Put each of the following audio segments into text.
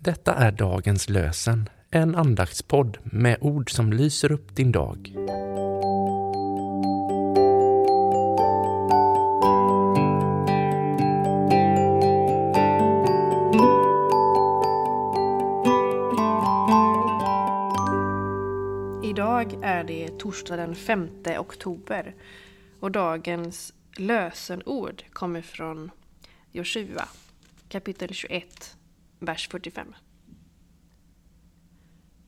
Detta är dagens lösen, en andaktspodd med ord som lyser upp din dag. Idag är det torsdag den 5 oktober och dagens lösenord kommer från Joshua kapitel 21, vers 45.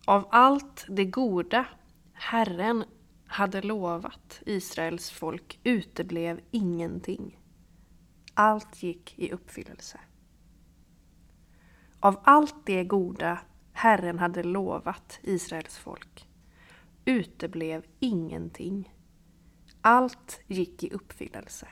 Av allt det goda Herren hade lovat Israels folk uteblev ingenting. Allt gick i uppfyllelse. Av allt det goda Herren hade lovat Israels folk uteblev ingenting. Allt gick i uppfyllelse.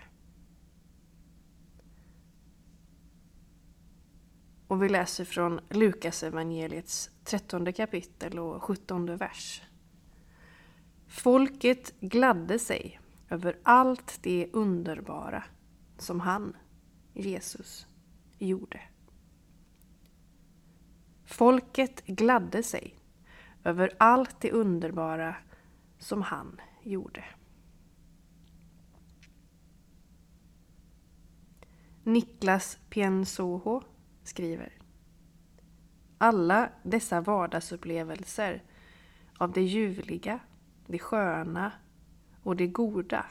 Och vi läser från Lukas evangeliets 13 kapitel och 17 vers. Folket gladde sig över allt det underbara som han, Jesus, gjorde. Folket gladde sig över allt det underbara som han gjorde. Niklas Piensoho skriver Alla dessa vardagsupplevelser av det ljuvliga, det sköna och det goda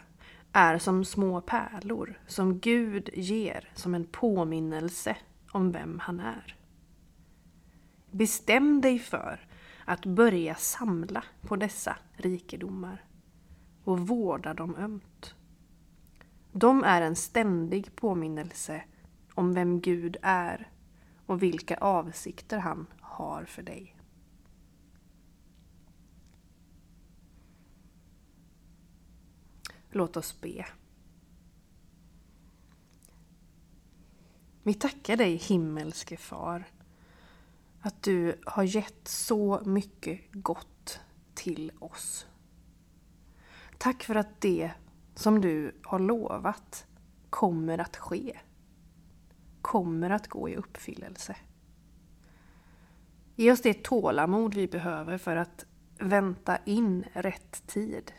är som små pärlor som Gud ger som en påminnelse om vem han är. Bestäm dig för att börja samla på dessa rikedomar och vårda dem ömt. De är en ständig påminnelse om vem Gud är och vilka avsikter han har för dig. Låt oss be. Vi tackar dig himmelske far att du har gett så mycket gott till oss. Tack för att det som du har lovat kommer att ske. Kommer att gå i uppfyllelse. Ge oss det tålamod vi behöver för att vänta in rätt tid.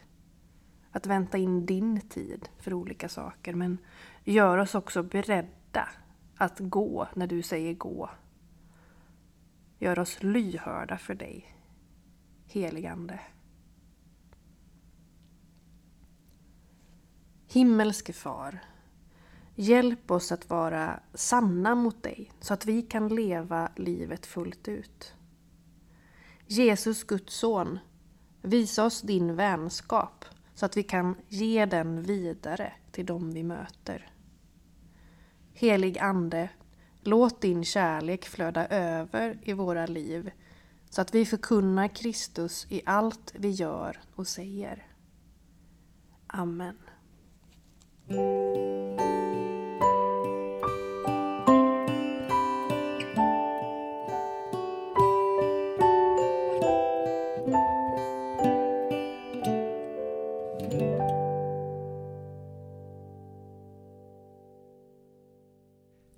Att vänta in din tid för olika saker. Men gör oss också beredda att gå när du säger gå Gör oss lyhörda för dig, heligande. Himmelske Far, hjälp oss att vara sanna mot dig så att vi kan leva livet fullt ut. Jesus, Guds son, visa oss din vänskap så att vi kan ge den vidare till dem vi möter. Helig Ande, Låt din kärlek flöda över i våra liv så att vi förkunnar Kristus i allt vi gör och säger. Amen.